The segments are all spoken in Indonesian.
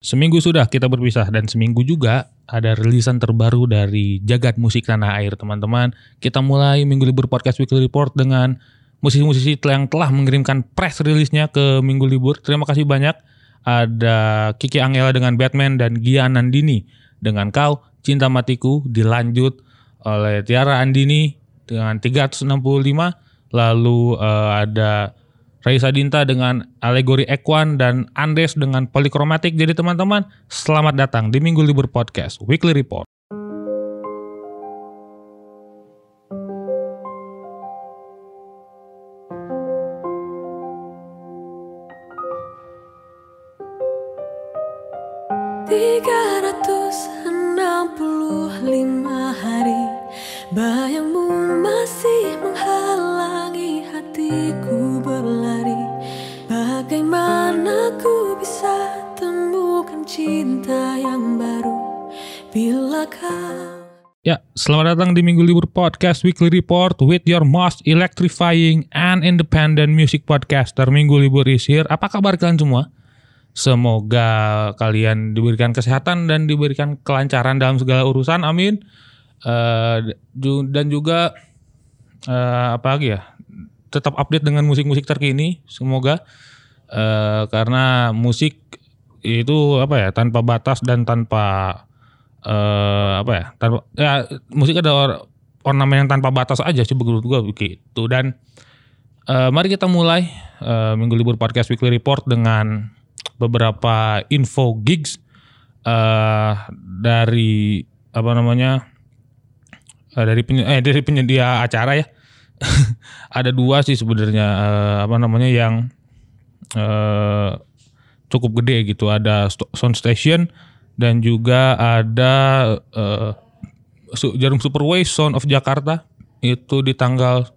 Seminggu sudah kita berpisah dan seminggu juga ada rilisan terbaru dari jagat musik tanah air teman-teman. Kita mulai minggu libur podcast weekly report dengan musisi-musisi yang telah mengirimkan press rilisnya ke minggu libur. Terima kasih banyak. Ada Kiki Angela dengan Batman dan Gia Nandini dengan Kau Cinta Matiku dilanjut oleh Tiara Andini dengan 365 lalu uh, ada Raisa Dinta dengan alegori Ekwan dan Andes dengan polikromatik. Jadi teman-teman, selamat datang di Minggu Libur Podcast Weekly Report. Tiga Ya, selamat datang di Minggu Libur Podcast Weekly Report with your most electrifying and independent music podcaster. Minggu Libur is here. Apa kabar kalian semua? Semoga kalian diberikan kesehatan dan diberikan kelancaran dalam segala urusan. Amin. Uh, dan juga uh, apa lagi ya? Tetap update dengan musik-musik terkini. Semoga uh, karena musik itu apa ya tanpa batas dan tanpa uh, apa ya tanpa ya musik ada or, ornamen yang tanpa batas aja sih begitu juga begitu dan uh, mari kita mulai uh, minggu libur podcast weekly report dengan beberapa info gigs uh, dari apa namanya uh, dari penyedia, eh, dari penyedia acara ya. Ada dua sih sebenarnya uh, apa namanya yang uh, cukup gede gitu. Ada sound station dan juga ada uh, Jarum Superway Sound of Jakarta itu di tanggal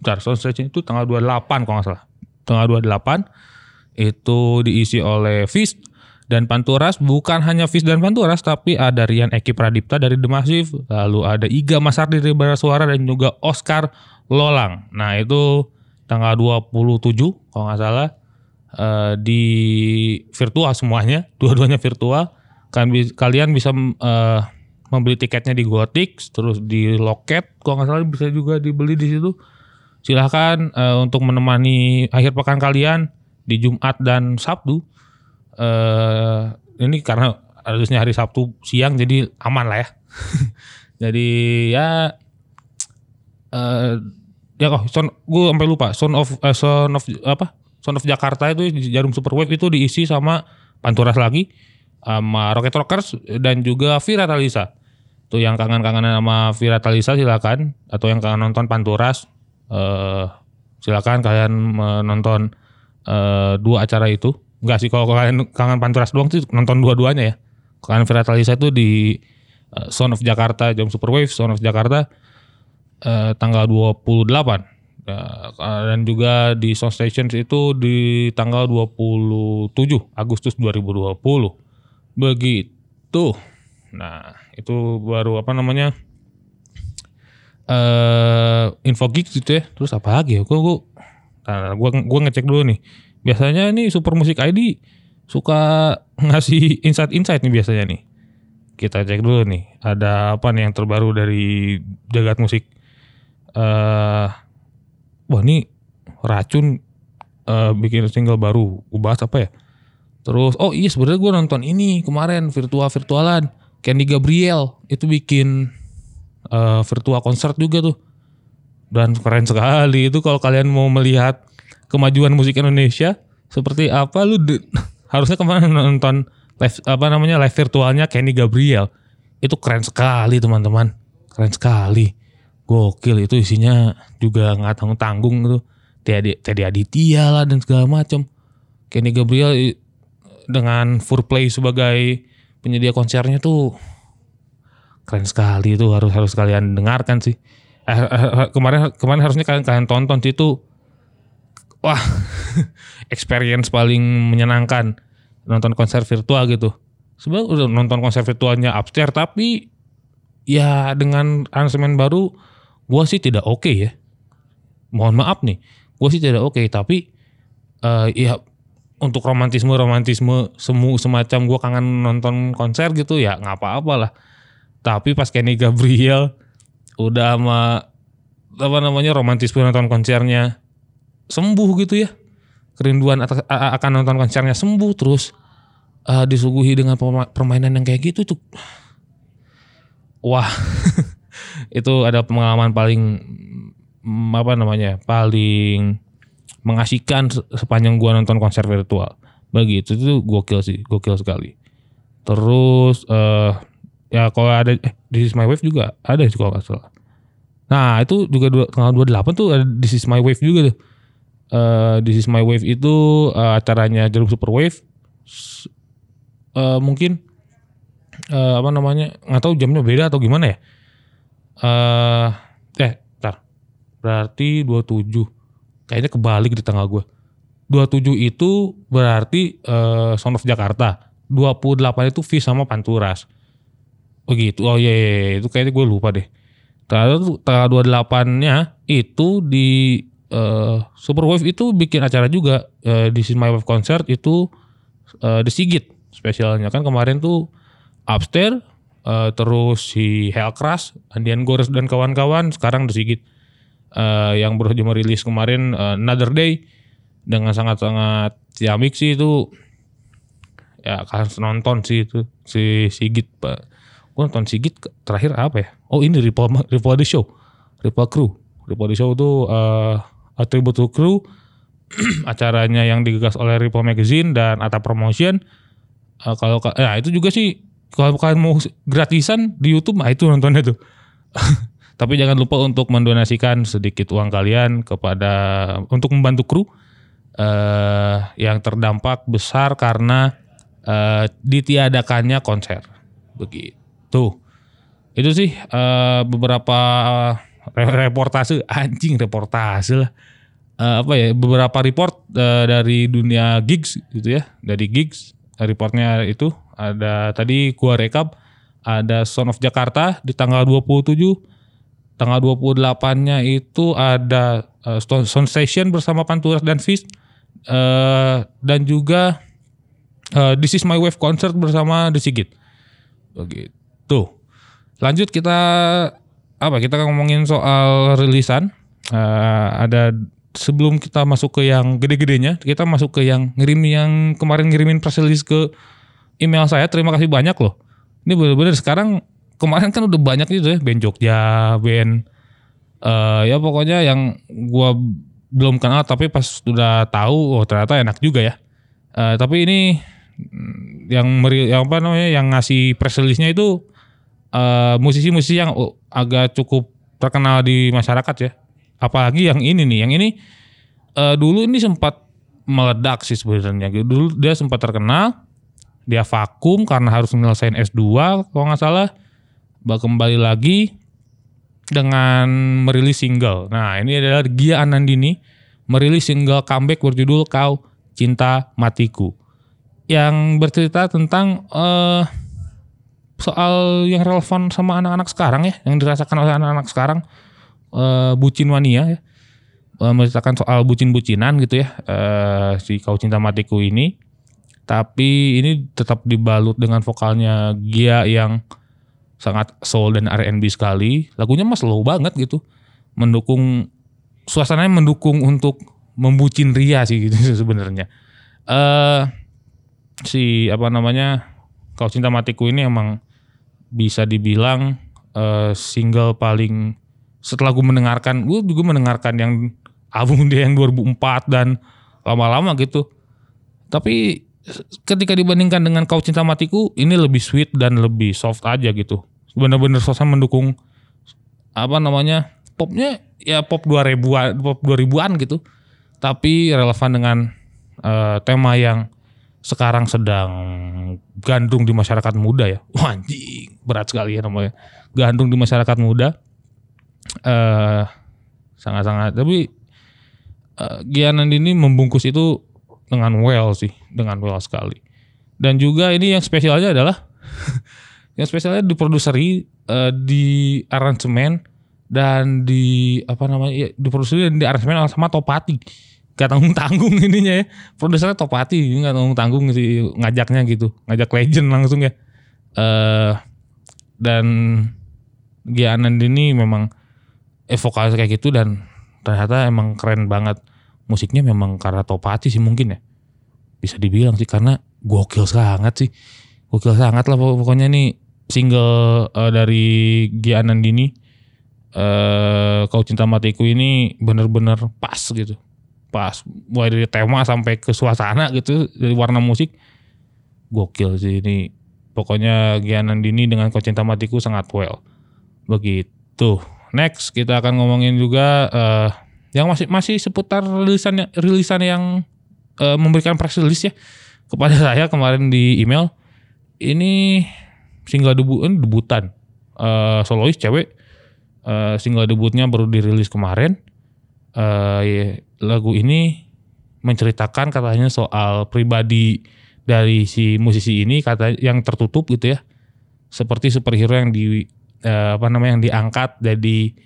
bentar itu tanggal 28 kalau nggak salah tanggal 28 itu diisi oleh Fist dan Panturas bukan hanya Fis dan Panturas tapi ada Rian Eki Pradipta dari The Massive, lalu ada Iga Masardi dari Bara Suara dan juga Oscar Lolang. Nah, itu tanggal 27 kalau nggak salah uh, di virtual semuanya, dua-duanya virtual. Kalian, kalian bisa uh, membeli tiketnya di Gotik, terus di Loket, kalau nggak salah bisa juga dibeli di situ. Silahkan uh, untuk menemani akhir pekan kalian di Jumat dan Sabtu uh, ini karena harusnya hari Sabtu siang jadi aman lah ya. jadi ya uh, ya kok son gue sampai lupa son of uh, son of apa son of Jakarta itu jarum superwave itu diisi sama Panturas lagi sama Rocket Rockers dan juga Vira Talisa. Tuh yang kangen-kangenan sama Vira Talisa silakan atau yang kangen nonton Panturas uh, silakan kalian menonton uh, dua acara itu Enggak sih kalau kalian kangen Panturas doang sih nonton dua-duanya ya. Kalian Viratalisa itu di uh, Sound of Jakarta, Jam Superwave, Sound of Jakarta uh, tanggal 28. Uh, dan juga di Sound Stations itu di tanggal 27 Agustus 2020. Begitu. Nah, itu baru apa namanya? Uh, info geek gitu ya. Terus apa lagi ya? Gue gue gua, gua ngecek dulu nih biasanya nih Super Musik ID suka ngasih insight-insight nih biasanya nih. Kita cek dulu nih, ada apa nih yang terbaru dari jagat musik. Uh, wah ini racun uh, bikin single baru. Gue bahas apa ya? Terus, oh iya sebenarnya gue nonton ini kemarin virtual virtualan. Candy Gabriel itu bikin uh, virtual concert juga tuh. Dan keren sekali. Itu kalau kalian mau melihat kemajuan musik Indonesia seperti apa lu harusnya kemarin nonton live apa namanya live virtualnya Kenny Gabriel. Itu keren sekali teman-teman. Keren sekali. Gokil itu isinya juga nggak tanggung tanggung tuh Teddy, Teddy Aditya lah dan segala macam Kenny Gabriel dengan Fourplay sebagai penyedia konsernya tuh keren sekali itu harus harus kalian dengarkan sih eh, eh, eh kemarin kemarin harusnya kalian kalian tonton sih itu wah experience paling menyenangkan nonton konser virtual gitu. Sebenarnya udah nonton konser virtualnya upstairs tapi ya dengan aransemen baru gue sih tidak oke okay ya. Mohon maaf nih, gue sih tidak oke okay, tapi uh, ya untuk romantisme romantisme semu semacam gue kangen nonton konser gitu ya nggak apa-apa lah. Tapi pas Kenny Gabriel udah sama apa namanya romantisme nonton konsernya sembuh gitu ya. Kerinduan akan nonton konsernya sembuh terus. Eh, disuguhi dengan permainan yang kayak gitu tuh. Wah itu ada pengalaman paling mm, apa namanya paling mengasihkan se- sepanjang gua nonton konser virtual. Begitu itu gokil sih gokil sekali. Terus eh ya kalau ada eh, This Is My Wave juga ada sih kalau salah. Nah itu juga dua- tanggal 28 tuh ada This Is My Wave juga tuh. Eh This Is My Wave itu eh, acaranya Jarum Super Wave. Eh, mungkin eh, apa namanya nggak tahu jamnya beda atau gimana ya? Eh eh tar berarti 27 kayaknya kebalik di tanggal gue 27 itu berarti eh, Son of Jakarta. 28 itu V sama Panturas. Oh gitu. Oh iya, iya, iya. itu kayaknya gue lupa deh. Tanggal tanggal 28 nya itu di eh, Superwave itu bikin acara juga. Eh, di Is My Wave Concert itu eh, The Sigit spesialnya. Kan kemarin tuh Upstairs eh, terus si Hellcrash Andian Gores dan kawan-kawan sekarang The Sigit eh, yang baru saja merilis kemarin eh, Another Day dengan sangat-sangat ciamik sih itu. Ya kan nonton sih itu si Sigit pak. Gue nonton Sigit terakhir apa ya? Oh ini Ripple Ripple The Show. Ripple Crew. Ripple The Show itu uh, A Tribute to Crew. Acaranya yang digagas oleh Ripple Magazine dan Ata Promotion. Eh, kalau ka- ya itu juga sih kalau kalian mau gratisan di YouTube nah itu nontonnya tuh tapi jangan lupa untuk mendonasikan sedikit uang kalian kepada untuk membantu kru eh yang terdampak besar karena eh, ditiadakannya konser. Begitu. Itu sih eh, beberapa re- reportase. Anjing reportase lah. Eh, apa ya beberapa report eh, dari dunia gigs gitu ya. Dari gigs reportnya itu ada tadi gua rekap ada Son of Jakarta di tanggal 27 tanggal 28-nya itu ada eh, Stone- Station bersama Panturas dan Fist eh, dan juga eh, This Is My Wave Concert bersama The Sigit. Begitu. Lanjut kita apa? Kita ngomongin soal rilisan. Eh, ada sebelum kita masuk ke yang gede-gedenya, kita masuk ke yang ngirim yang kemarin ngirimin press release ke email saya. Terima kasih banyak loh. Ini bener-bener sekarang kemarin kan udah banyak gitu ya band Jogja, band eh ya pokoknya yang gua belum kenal tapi pas udah tahu oh ternyata enak juga ya. Eh, tapi ini mm, yang meri, yang apa namanya yang ngasih press release-nya itu eh, musisi-musisi yang oh, agak cukup terkenal di masyarakat ya. Apalagi yang ini nih, yang ini eh, dulu ini sempat meledak sih sebenarnya. Dulu dia sempat terkenal, dia vakum karena harus menyelesaikan S2 kalau nggak salah. Kembali lagi dengan merilis single. Nah, ini adalah Gia Anandini merilis single comeback berjudul Kau Cinta Matiku. Yang bercerita tentang eh soal yang relevan sama anak-anak sekarang ya, yang dirasakan oleh anak-anak sekarang eh bucin mania ya. Eh, menceritakan soal bucin-bucinan gitu ya. eh si Kau Cinta Matiku ini. Tapi ini tetap dibalut dengan vokalnya Gia yang sangat soul dan R&B sekali. Lagunya mas slow banget gitu. Mendukung suasananya mendukung untuk membucin Ria sih gitu sebenarnya. Eh si apa namanya? Kau Cinta Matiku ini emang bisa dibilang eh, single paling setelah gue mendengarkan, gue juga mendengarkan yang album dia yang 2004 dan lama-lama gitu. Tapi ketika dibandingkan dengan Kau Cinta Matiku, ini lebih sweet dan lebih soft aja gitu. Bener-bener suasana mendukung apa namanya popnya ya pop 2000-an, pop 2000-an gitu. Tapi relevan dengan eh, tema yang sekarang sedang gandrung di masyarakat muda ya. Wah anjing, berat sekali ya namanya. Gandrung di masyarakat muda. eh sangat-sangat tapi eh, Gianan ini membungkus itu dengan well sih, dengan well sekali. Dan juga ini yang spesialnya adalah yang spesialnya diproduseri, eh, di aransemen dan di apa namanya ya, diproduseri dan di aransemen sama Topati. gak tanggung tanggung ininya ya produsernya Topati nggak tanggung tanggung sih ngajaknya gitu ngajak legend langsung ya eh dan Gia Anandini memang eh vokal kayak gitu dan ternyata emang keren banget musiknya memang karena Topati sih mungkin ya. Bisa dibilang sih karena gokil sangat sih. Gokil sangat lah pokok- pokoknya nih single eh, dari Gia Anandini eh kau cinta matiku ini bener-bener pas gitu. Pas mulai dari tema sampai ke suasana gitu dari warna musik. Gokil sih ini. Pokoknya Gia Nandini dengan kau cinta matiku sangat well. Begitu. Next kita akan ngomongin juga eh, yang masih masih seputar rilisan rilisan yang eh, memberikan press release ya kepada saya kemarin di email ini single debut eh, debutan. Eh, solois cewek. Eh, single debutnya baru dirilis kemarin. Ya, lagu ini menceritakan katanya soal pribadi dari si musisi ini kata yang tertutup gitu ya. Seperti superhero yang di eh, apa namanya yang diangkat jadi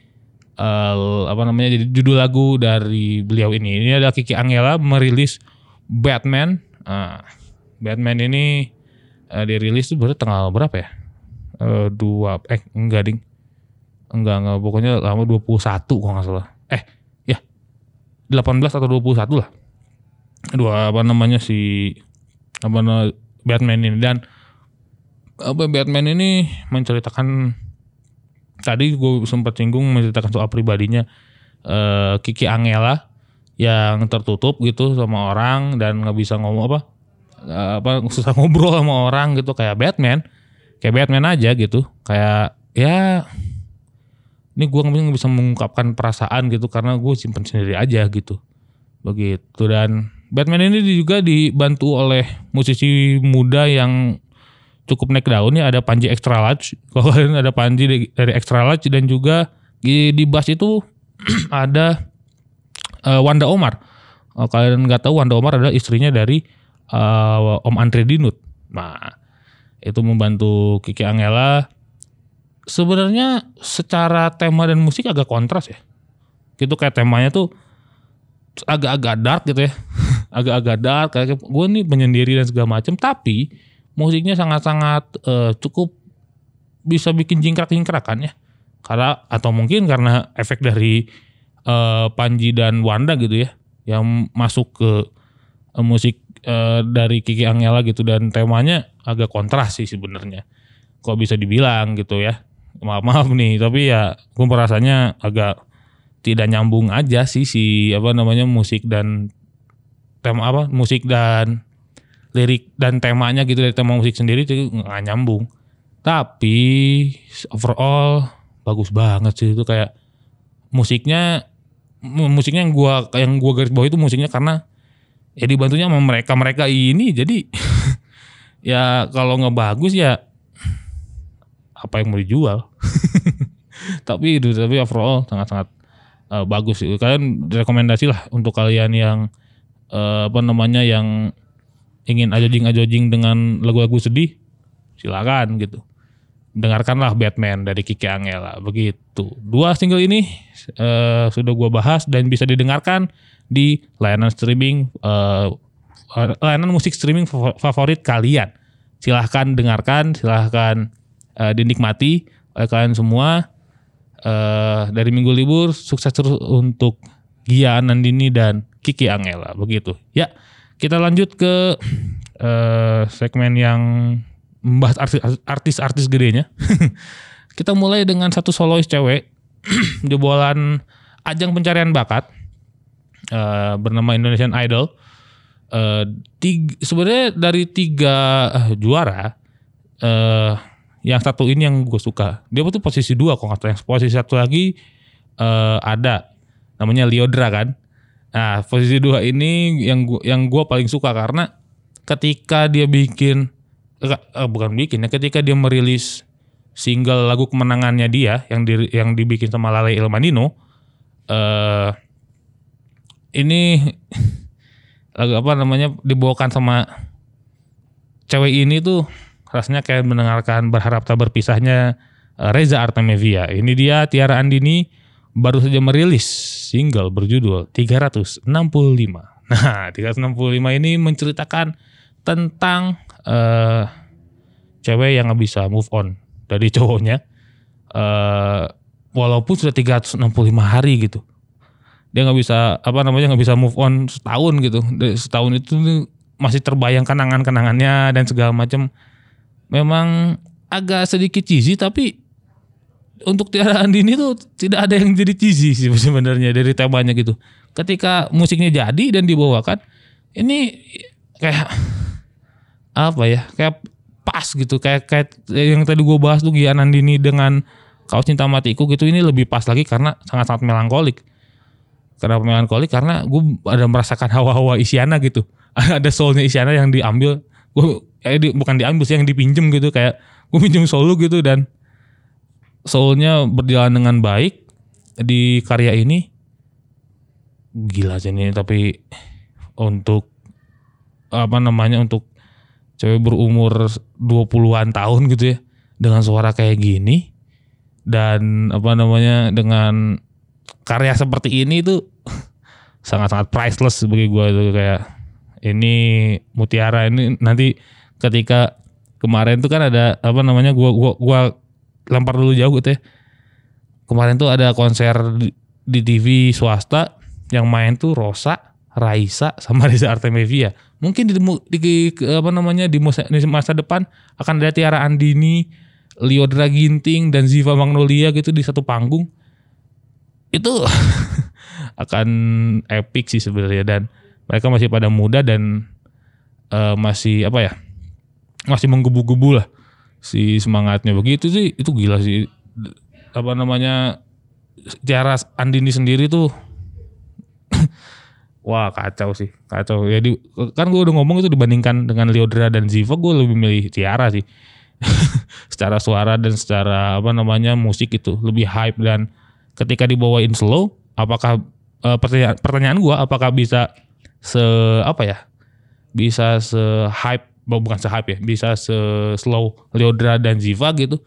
eh, apa namanya jadi judul lagu dari beliau ini. Ini ada Kiki Angela merilis Batman. Ah, Batman ini eh, dirilis baru tanggal berapa ya? Eh, dua eh enggak ding. Enggak enggak pokoknya lama 21 kalau nggak salah. Eh ya 18 atau 21 lah. Dua apa namanya si apa namanya Batman ini. Dan apa Batman ini menceritakan tadi gue sempat singgung menceritakan soal pribadinya eh, Kiki Angela yang tertutup gitu sama orang dan nggak bisa ngomong apa eh, apa susah ngobrol sama orang gitu kayak Batman kayak Batman aja gitu. Kayak ya ini gue nggak bisa mengungkapkan perasaan gitu karena gue simpen sendiri aja gitu. Begitu dan Batman ini juga dibantu oleh musisi muda yang cukup naik daun ya ada Panji Extra Large. Kalau kalian ada Panji dari- Extra Large dan juga di, di bass itu ada eh, Wanda Omar. Kalau kalian nggak tahu Wanda Omar adalah istrinya dari eh, Om Andre Dinut. Nah itu membantu Kiki Angela. Sebenarnya secara tema dan musik agak kontras ya. Gitu kayak temanya tuh agak-agak dark gitu ya. agak-agak dark kayak gue nih penyendiri dan segala macam tapi musiknya sangat-sangat eh, cukup bisa bikin jingkrak-jingkrakan ya. Karena atau mungkin karena efek dari eh, Panji dan Wanda gitu ya yang masuk ke eh, musik eh, dari Kiki Angela gitu dan temanya agak kontras sih sebenarnya. Kok bisa dibilang gitu ya maaf maaf nih tapi ya gue merasanya agak tidak nyambung aja sih si apa namanya musik dan tema apa musik dan lirik dan temanya gitu dari tema musik sendiri itu nggak nyambung. Tapi overall bagus banget sih itu kayak musiknya mu- musiknya yang gua yang gua garis bawah itu musiknya karena ya dibantunya sama mereka mereka ini. Jadi ya kalau nggak bagus ya apa yang mau dijual? Tapi tapi overall sangat sangat eh, bagus sih. Kalian rekomendasi lah untuk kalian yang eh, apa namanya yang ingin ajojing ajojing dengan lagu-lagu sedih silakan gitu. Dengarkanlah Batman dari Kiki Angela begitu. Dua single ini eh, sudah gua bahas dan bisa didengarkan di layanan streaming eh, layanan musik streaming fav- favorit kalian. Silahkan dengarkan silahkan eh, dinikmati oleh kalian semua. Eh, dari minggu libur sukses terus untuk Gia Nandini dan Kiki Angela begitu. Ya kita lanjut ke eh, segmen yang membahas artis- artis-artis gedenya. Kita mulai dengan satu solois cewek. Jebolan ajang pencarian bakat. Eh, bernama Indonesian Idol. Tiga, sebenarnya dari tiga eh, juara eh yang satu ini yang gue suka. Dia tuh posisi dua kok nggak yang posisi satu lagi eh ada. Namanya Liodra kan nah posisi dua ini yang gua yang gue paling suka karena ketika dia bikin eh, eh, bukan bikin ya ketika dia merilis single lagu kemenangannya dia yang di, yang dibikin sama Lale Ilmanino eh ini lagu apa namanya dibawakan sama cewek ini tuh rasanya kayak mendengarkan berharap tak berpisahnya eh, Reza Artamevia. Ini dia Tiara Andini baru saja merilis single berjudul 365. Nah, 365 ini menceritakan tentang eh cewek yang nggak bisa move on dari cowoknya. eh walaupun sudah 365 hari gitu. Dia nggak bisa apa namanya nggak bisa move on setahun gitu. Dari Setahun itu masih terbayang kenangan-kenangannya dan segala macam. Memang agak sedikit cheesy tapi untuk Tiara Andini tuh tidak ada yang jadi cheesy sih sebenarnya dari temanya gitu. Ketika musiknya jadi dan dibawakan, ini kayak apa ya? Kayak pas gitu, kayak kayak yang tadi gue bahas tuh Gian Andini dengan Kau Cinta Matiku gitu ini lebih pas lagi karena sangat-sangat melankolik. Kenapa melankolik? Karena gue ada merasakan hawa-hawa Isyana gitu. ada soulnya Isyana yang diambil, gue eh, di- bukan diambil sih yang dipinjem gitu kayak gue pinjem soul lu gitu dan soulnya berjalan dengan baik di karya ini. Gila sih ini tapi untuk apa namanya untuk cewek berumur 20-an tahun gitu ya dengan suara kayak gini dan apa namanya dengan karya seperti ini tuh sangat-sangat priceless bagi gue itu kayak ini mutiara ini nanti ketika kemarin tuh kan ada apa namanya gua gua gua lempar dulu jauh gitu ya kemarin tuh ada konser di, di TV swasta yang main tuh Rosa, Raisa sama Reza Artemevia. Mungkin di, di apa namanya di masa, di masa depan akan ada Tiara Andini, Liodra Ginting dan Ziva Magnolia gitu di satu panggung. Itu akan epic sih sebenarnya dan mereka masih pada muda dan eh, masih apa ya? masih menggebu-gebu lah si semangatnya begitu sih itu gila sih. Apa namanya Tiara Andini sendiri tuh. Wah kacau sih kacau. Jadi kan gue udah ngomong itu dibandingkan dengan Liodra dan Ziva gue lebih milih Tiara sih. Secara suara dan secara apa namanya musik itu lebih hype dan ketika dibawain slow apakah eh, pertanyaan pertanyaan gue apakah bisa se apa ya bisa se hype bukan se hype ya bisa se slow Liodra dan Ziva gitu.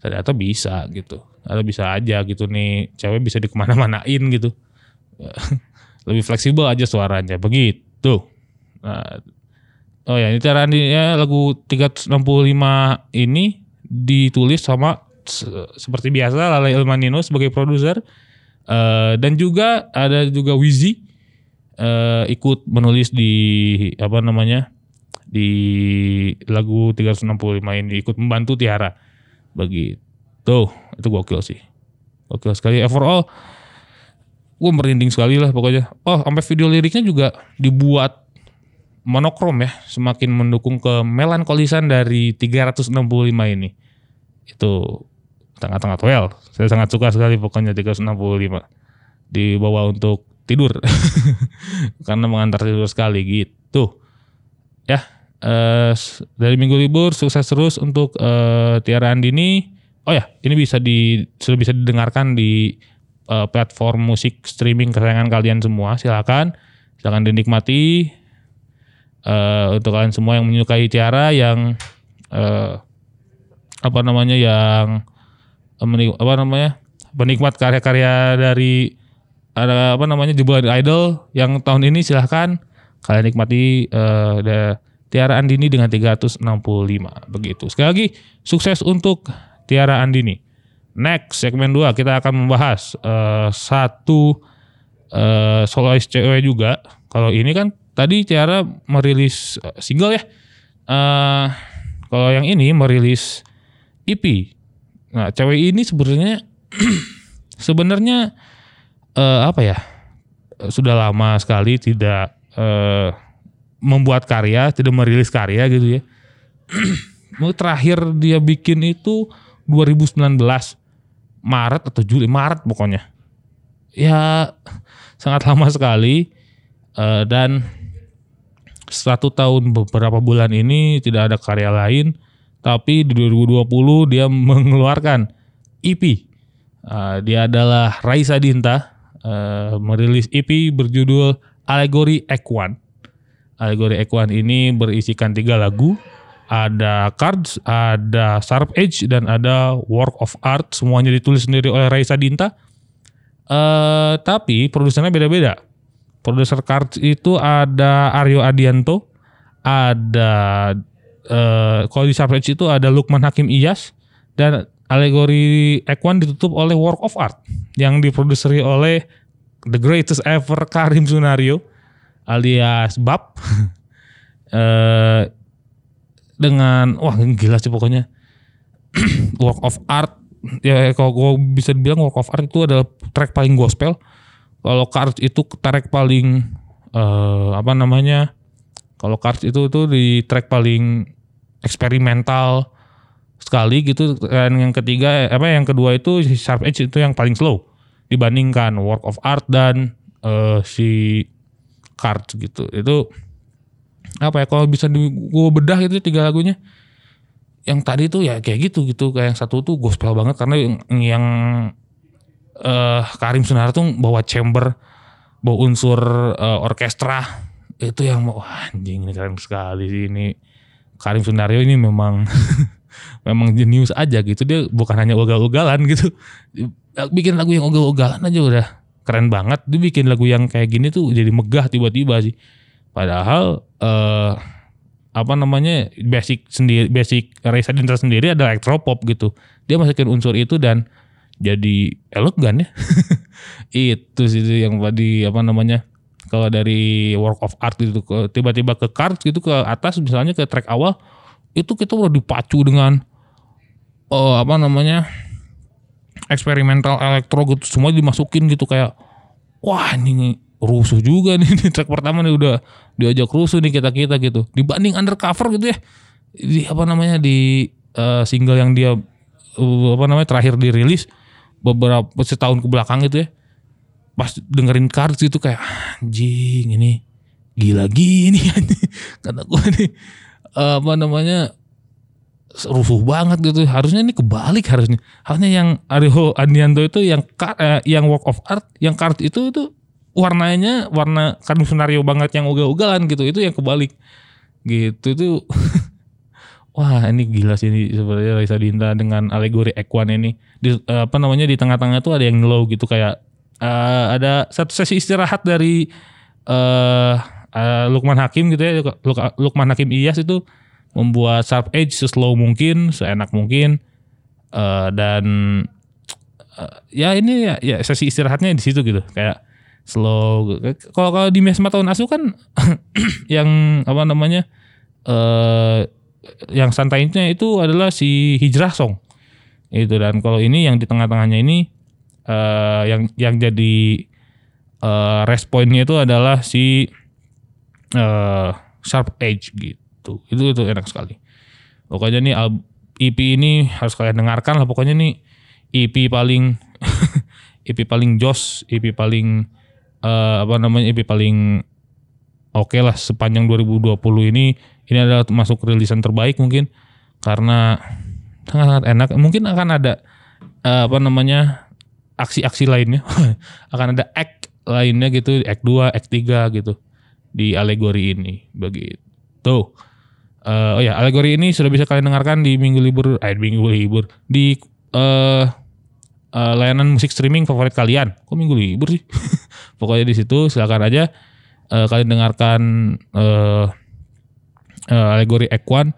Ternyata bisa gitu. Atau bisa aja gitu nih cewek bisa dikemana-manain gitu. Lebih fleksibel aja suaranya begitu. Nah, oh ya ini cara ya, lagu 365 ini ditulis sama se- seperti biasa Lala Ilmanino sebagai produser. Eh, dan juga ada juga Wizi eh, ikut menulis di apa namanya di lagu 365 ini ikut membantu Tiara. Begitu. Itu gokil sih. Gokil sekali. Overall gue merinding sekali lah pokoknya. Oh sampai video liriknya juga dibuat monokrom ya. Semakin mendukung ke melankolisan dari 365 ini. Itu sangat-sangat well. Saya sangat suka sekali pokoknya 365 dibawa untuk tidur. Karena mengantar tidur sekali gitu. Ya s- dari minggu libur sukses terus untuk eh, Tiara Andini. Oh ya ini bisa di sudah bisa didengarkan di eh, platform musik streaming kesayangan kalian semua. Silakan silakan dinikmati. Eh, untuk kalian semua yang menyukai Tiara yang eh, apa namanya yang menik- apa namanya penikmat karya-karya dari ada apa namanya jebolan idol yang tahun ini silahkan kalian nikmati eh, ada Tiara Andini dengan 365 begitu. Sekali lagi sukses untuk Tiara Andini. Next segmen 2 kita akan membahas eh, satu eh, solois cewek juga. Kalau ini kan tadi Tiara merilis eh, single ya. Eh kalau yang ini merilis EP nah cewek ini sebenarnya sebenarnya eh, apa ya? Sudah lama sekali tidak eh, membuat karya, tidak merilis karya gitu ya. terakhir dia bikin itu 2019 Maret atau Juli, Maret pokoknya. Ya sangat lama sekali uh, dan satu tahun beberapa bulan ini tidak ada karya lain tapi di 2020 dia mengeluarkan EP. Uh, eh, dia adalah Raisa Dinta uh, merilis EP berjudul Allegory Equine Alegori Equan ini berisikan tiga lagu, ada Cards, ada Sharp Edge, dan ada Work of Art. Semuanya ditulis sendiri oleh Raisa Dinta. Uh, tapi produsernya beda-beda. Produser Cards itu ada Aryo Adianto, ada uh, kalau di Sharp Edge itu ada Lukman Hakim Iyas, dan alegori Equan ditutup oleh Work of Art yang diproduseri oleh the greatest ever Karim Sunario alias Bab. eh dengan wah gila sih pokoknya. Work of art. Ya kalau gue bisa bilang work of art itu adalah track paling gospel. Kalau cards itu track paling eh, apa namanya kalau cards itu tuh di track paling eksperimental sekali gitu. Dan yang ketiga apa yang kedua itu sharp edge itu yang paling slow dibandingkan work of art dan eh, si cards gitu. Itu apa ya kalau bisa di gue bedah itu tiga lagunya. Yang tadi tuh ya kayak gitu gitu. Kayak yang satu tuh gospel banget karena yang, yang eh Karim Sunara tuh bawa chamber bawa unsur eh, orkestra. Itu yang mau anjing ini keren sekali sih ini. Karim Sunario ini memang memang jenius aja gitu. Dia bukan hanya ugal-ugalan gitu. Bikin lagu yang ugal-ugalan aja udah keren banget. Dia bikin lagu yang kayak gini tuh jadi megah tiba-tiba sih. Padahal eh apa namanya basic sendiri basic Reza Dinta sendiri adalah electropop gitu. Dia masukin unsur itu dan jadi elegan ya. Itu sih yang tadi apa namanya kalau dari work of art gitu tiba-tiba ke cards gitu ke atas misalnya ke track awal itu kita udah dipacu dengan eh apa namanya eksperimental elektro gitu semua dimasukin gitu kayak wah ini rusuh juga nih. Di track pertama nih udah diajak rusuh nih kita kita gitu. Dibanding undercover gitu ya di apa namanya di eh, single yang dia eh, apa namanya terakhir dirilis beberapa setahun ke belakang gitu ya pas dengerin cards itu kayak anjing ini gila gini kata gue nih eh, apa namanya rusuh banget gitu. Harusnya ini kebalik harusnya. Harusnya yang Aryo Andianto itu yang eh, yang work of art yang card itu itu warnanya warna senario banget yang ugal-ugalan gitu. Itu yang kebalik. Gitu itu. Wah ini gila sih ini sebenarnya Raisa Dinta dengan alegori Ekwan ini. Di, eh, apa namanya di tengah-tengah tuh ada yang low gitu kayak eh, ada satu sesi istirahat dari eh eh, Lukman Hakim gitu ya. Luk- Lukman Hakim Iyas itu membuat sharp edge seslow mungkin seenak mungkin. Eh, dan eh, ya ini ya, ya sesi istirahatnya di situ gitu. Kayak slow kalau kalau di Mesma tahun asu kan yang apa namanya eh yang santainya itu adalah si hijrah song. Itu dan kalau ini yang di tengah-tengahnya ini eh yang yang jadi eh responnya itu adalah si eh sharp edge gitu itu itu enak sekali. Pokoknya nih EP ini harus kalian dengarkan lah. Pokoknya nih EP paling EP paling jos EP paling eh, apa namanya EP paling oke lah sepanjang 2020 ini. Ini adalah masuk rilisan terbaik mungkin. Karena sangat enak. Mungkin akan ada eh, apa namanya aksi-aksi lainnya. Akan ada act lainnya gitu. Act 2 act 3 gitu. Di alegori ini. Begitu Eh, oh ya alegori ini sudah bisa kalian dengarkan di minggu libur eh minggu libur di eh eh, layanan musik streaming favorit kalian kok minggu libur sih pokoknya di situ silakan aja eh, kalian dengarkan eh eh, alegori Ekwan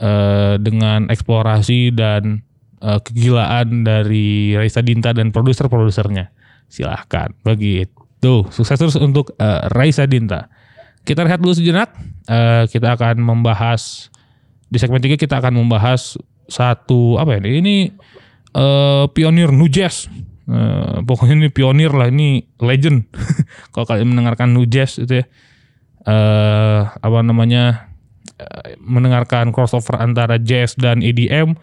eh, dengan eksplorasi dan eh, kegilaan dari Raisa Dinta dan produser-produsernya. Silahkan begitu. Sukses terus untuk eh, Raisa Dinta. Kita rehat dulu sejenak. Eh, kita akan membahas di segmen 3 kita akan membahas satu apa ya ini eh, pionir nu jazz. Eh, pokoknya ini pionir lah ini legend. Kalau kalian mendengarkan nu jazz itu ya eh apa namanya eh, mendengarkan crossover antara jazz dan EDM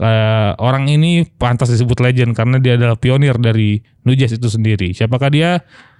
eh, orang ini pantas disebut legend karena dia adalah pionir dari nu jazz itu sendiri. Siapakah dia?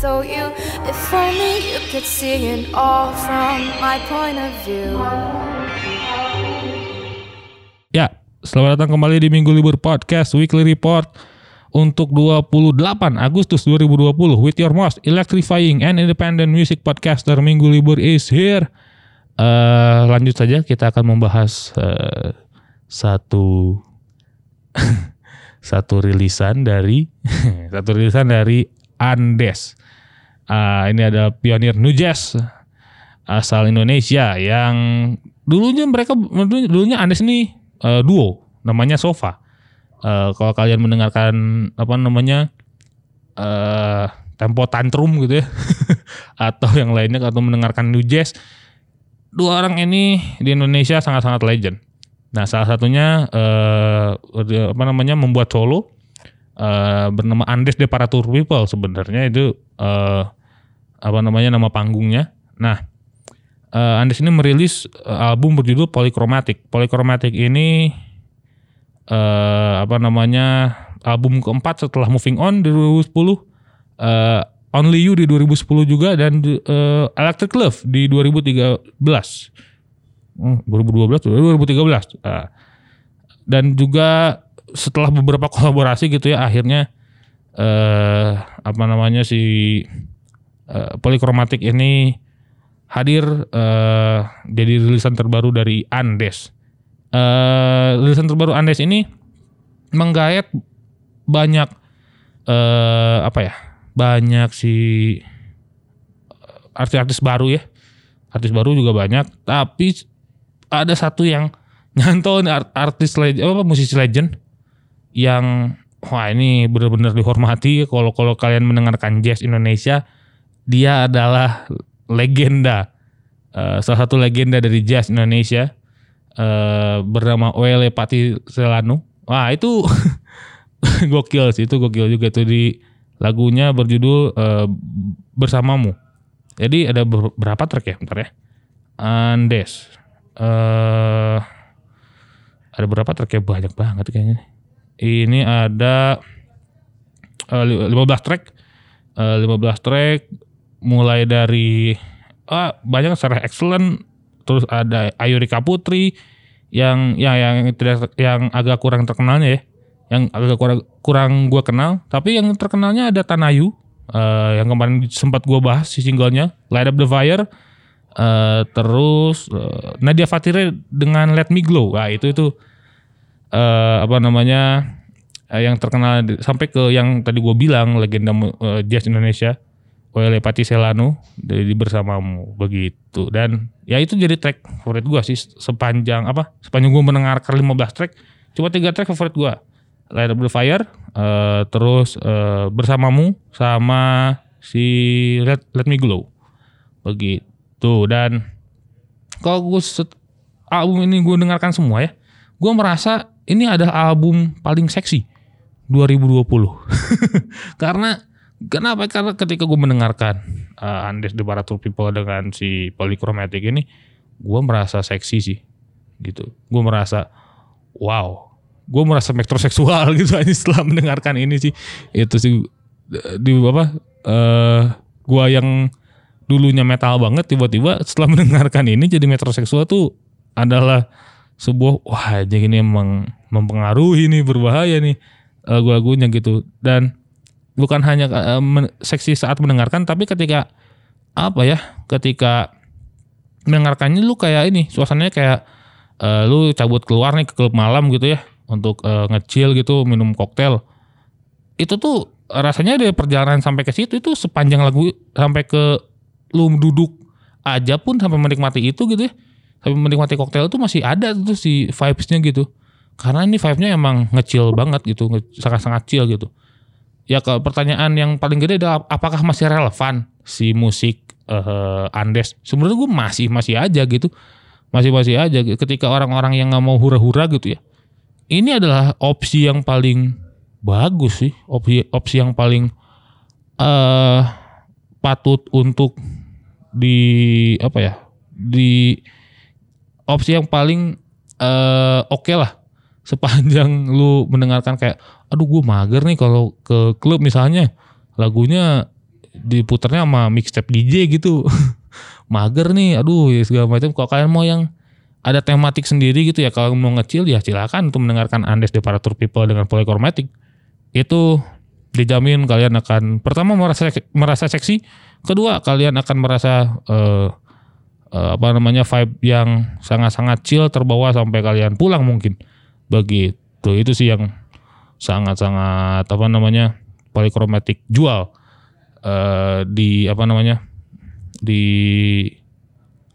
told you. If only you could see it all from my point of view. Ya, selamat datang kembali di Minggu Libur Podcast Weekly Report untuk 28 Agustus 2020 with your most electrifying and independent music podcaster Minggu Libur is here. Eh, lanjut saja kita akan membahas eh, satu satu rilisan dari satu rilisan dari Andes. Ah, ini ada pionir new jazz asal Indonesia yang dulunya mereka dulunya Andes ini eh, duo namanya Sofa. Eh, kalau kalian mendengarkan apa namanya eh tempo tantrum gitu ya atau yang lainnya atau mendengarkan new jazz dua orang ini di Indonesia sangat-sangat legend. Nah, salah satunya eh apa namanya membuat solo eh bernama Andes de Paratur People sebenarnya itu eh apa namanya nama panggungnya. Nah, eh, Andes ini merilis eh, album berjudul Polychromatic. Polychromatic ini eh apa namanya album keempat setelah Moving On di 2010, eh Only You di 2010 juga dan eh, Electric Love di 2013. Hmm, 2012 2013. Ah. dan juga setelah beberapa kolaborasi gitu ya akhirnya eh apa namanya si eh, Polychromatic ini hadir eh jadi rilisan terbaru dari Andes. Eh rilisan terbaru Andes ini menggayat banyak eh apa ya? Banyak si artis-artis baru ya. Artis baru juga banyak, tapi ada satu yang nyantol artis legend, apa musisi legend yang wah ini benar-benar dihormati kalau kalau kalian mendengarkan jazz Indonesia dia adalah legenda Eh, salah satu legenda dari jazz Indonesia eh, bernama Oele Pati Selanu. Wah itu gokil sih itu gokil juga tuh di lagunya berjudul eh, bersamamu. Jadi ada ber- berapa track ya? Bentar ya. Andes. Eh ada berapa track ya? Banyak banget kayaknya ini ada li- 15 track. Eh, 15 track mulai dari ah, banyak secara excellent terus ada Ayurika Putri yang ya yang tidak yang agak kurang terkenalnya ya. Yang agak kurang kurang gue kenal. Tapi yang terkenalnya ada Tanayu eh, yang kemarin sempat gue bahas si singlenya Light Up the Fire eh, terus eh, Nadia Fatire dengan Let Me Glow. Nah itu itu eh, apa namanya eh, yang terkenal sampai ke yang tadi gue bilang legenda eh, jazz Indonesia Oele Pati Selanu dari bersamamu. Begitu. Dan ya itu jadi track favorit gue sih sepanjang apa sepanjang gue mendengarkan 15 track cuma tiga track favorit gue Light Up the Fire eh, terus eh, bersamamu sama si Let, Let Me Glow. Begitu. Dan kalau gue album ini gue dengarkan semua ya gue merasa ini adalah album paling seksi 2020 karena kenapa? Karena ketika gue mendengarkan uh, Andes de Baratur People dengan si Polychromatic ini gue merasa seksi sih gitu. Gue merasa wow. Gue merasa metroseksual gitu aja setelah mendengarkan ini sih. Itu sih di apa eh gue yang dulunya metal banget tiba-tiba setelah mendengarkan ini jadi metroseksual tuh adalah sebuah wah aja ini emang mempengaruhi nih berbahaya nih lagu-lagunya gitu. Dan bukan hanya men- seksi saat mendengarkan tapi ketika apa ya ketika mendengarkannya lu kayak ini suasananya kayak eh, lu cabut keluar nih ke klub malam gitu ya untuk eh, nge-chill gitu minum koktail. Itu tuh rasanya dari perjalanan sampai ke situ itu sepanjang lagu sampai ke lu duduk aja pun sampai menikmati itu gitu ya sampai menikmati koktail itu masih ada tuh si vibes-nya gitu. Karena ini vibe-nya emang nge-chill banget gitu sangat-sangat chill gitu ya ke pertanyaan yang paling gede adalah apakah masih relevan si musik eh, Andes? Sebenarnya gue masih masih aja gitu. Masih masih aja ketika orang-orang yang nggak mau hura-hura gitu ya. Ini adalah opsi yang paling bagus sih. Opsi opsi yang paling eh patut untuk di apa ya di opsi yang paling eh oke lah sepanjang lu mendengarkan kayak aduh gue mager nih kalau ke klub misalnya. Lagunya diputarnya sama mixtape DJ gitu. Mager nih aduh ya segala macam. Kalau kalian mau yang ada tematik sendiri gitu ya kalau mau ngecil ya silakan untuk mendengarkan Andes Deparatur People dengan Polychromatic itu dijamin kalian akan pertama merasa merasa seksi kedua kalian akan merasa uh, uh, apa namanya vibe yang sangat-sangat chill terbawa sampai kalian pulang mungkin begitu. Itu sih yang sangat-sangat apa namanya polikromatik jual uh, di apa namanya di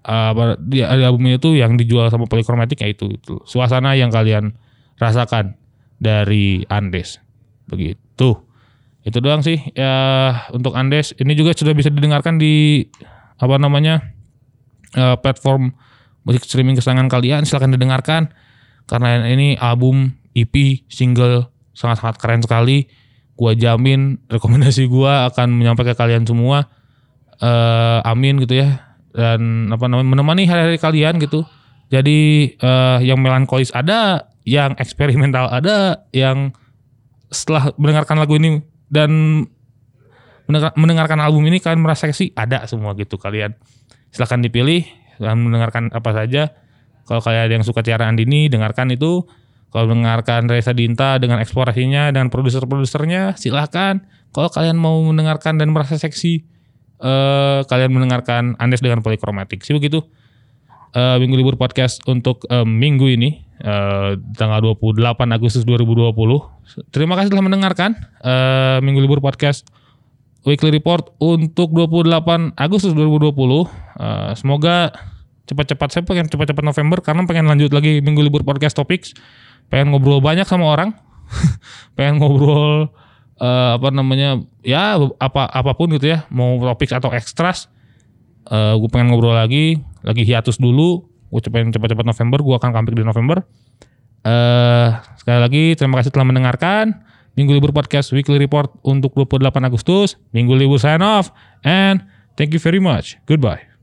uh, di, di album itu yang dijual sama polikromatik ya itu, itu. Suasana yang kalian rasakan dari Andes. Begitu. Itu doang sih ya untuk Andes. Ini juga sudah bisa didengarkan di apa namanya uh, platform musik streaming kesayangan kalian. Silahkan didengarkan karena ini album EP single sangat-sangat keren sekali. Gua jamin rekomendasi gua akan menyampaikan ke kalian semua. Uh, amin gitu ya. Dan apa namanya menemani hari-hari kalian gitu. Jadi uh, yang melankolis ada yang eksperimental ada yang setelah mendengarkan lagu ini dan mendengarkan album ini kalian merasa sih ada semua gitu kalian. Silahkan dipilih dan mendengarkan apa saja kalau kalian ada yang suka Tiara Andini dengarkan itu kalau mendengarkan Reza Dinta dengan eksplorasinya dan produser-produsernya silahkan. Kalau kalian mau mendengarkan dan merasa seksi, uh, kalian mendengarkan Andes dengan polikromatik. Sih begitu. Uh, minggu libur podcast untuk uh, minggu ini uh, tanggal 28 Agustus 2020. Terima kasih telah mendengarkan uh, minggu libur podcast Weekly Report untuk 28 Agustus 2020. Uh, semoga cepat-cepat saya pengen cepat-cepat November karena pengen lanjut lagi minggu libur podcast topics. Pengen ngobrol banyak sama orang. Pengen ngobrol uh, apa namanya ya apa apa pun gitu ya. Mau topik atau ekstras uh, eh, gue pengen ngobrol lagi lagi hiatus dulu. Gue pengen cepat-cepat November gue akan comeback di November. Uh, sekali lagi terima kasih telah mendengarkan. Minggu Libur Podcast Weekly Report untuk 28 Agustus. Minggu Libur sign off and thank you very much. Goodbye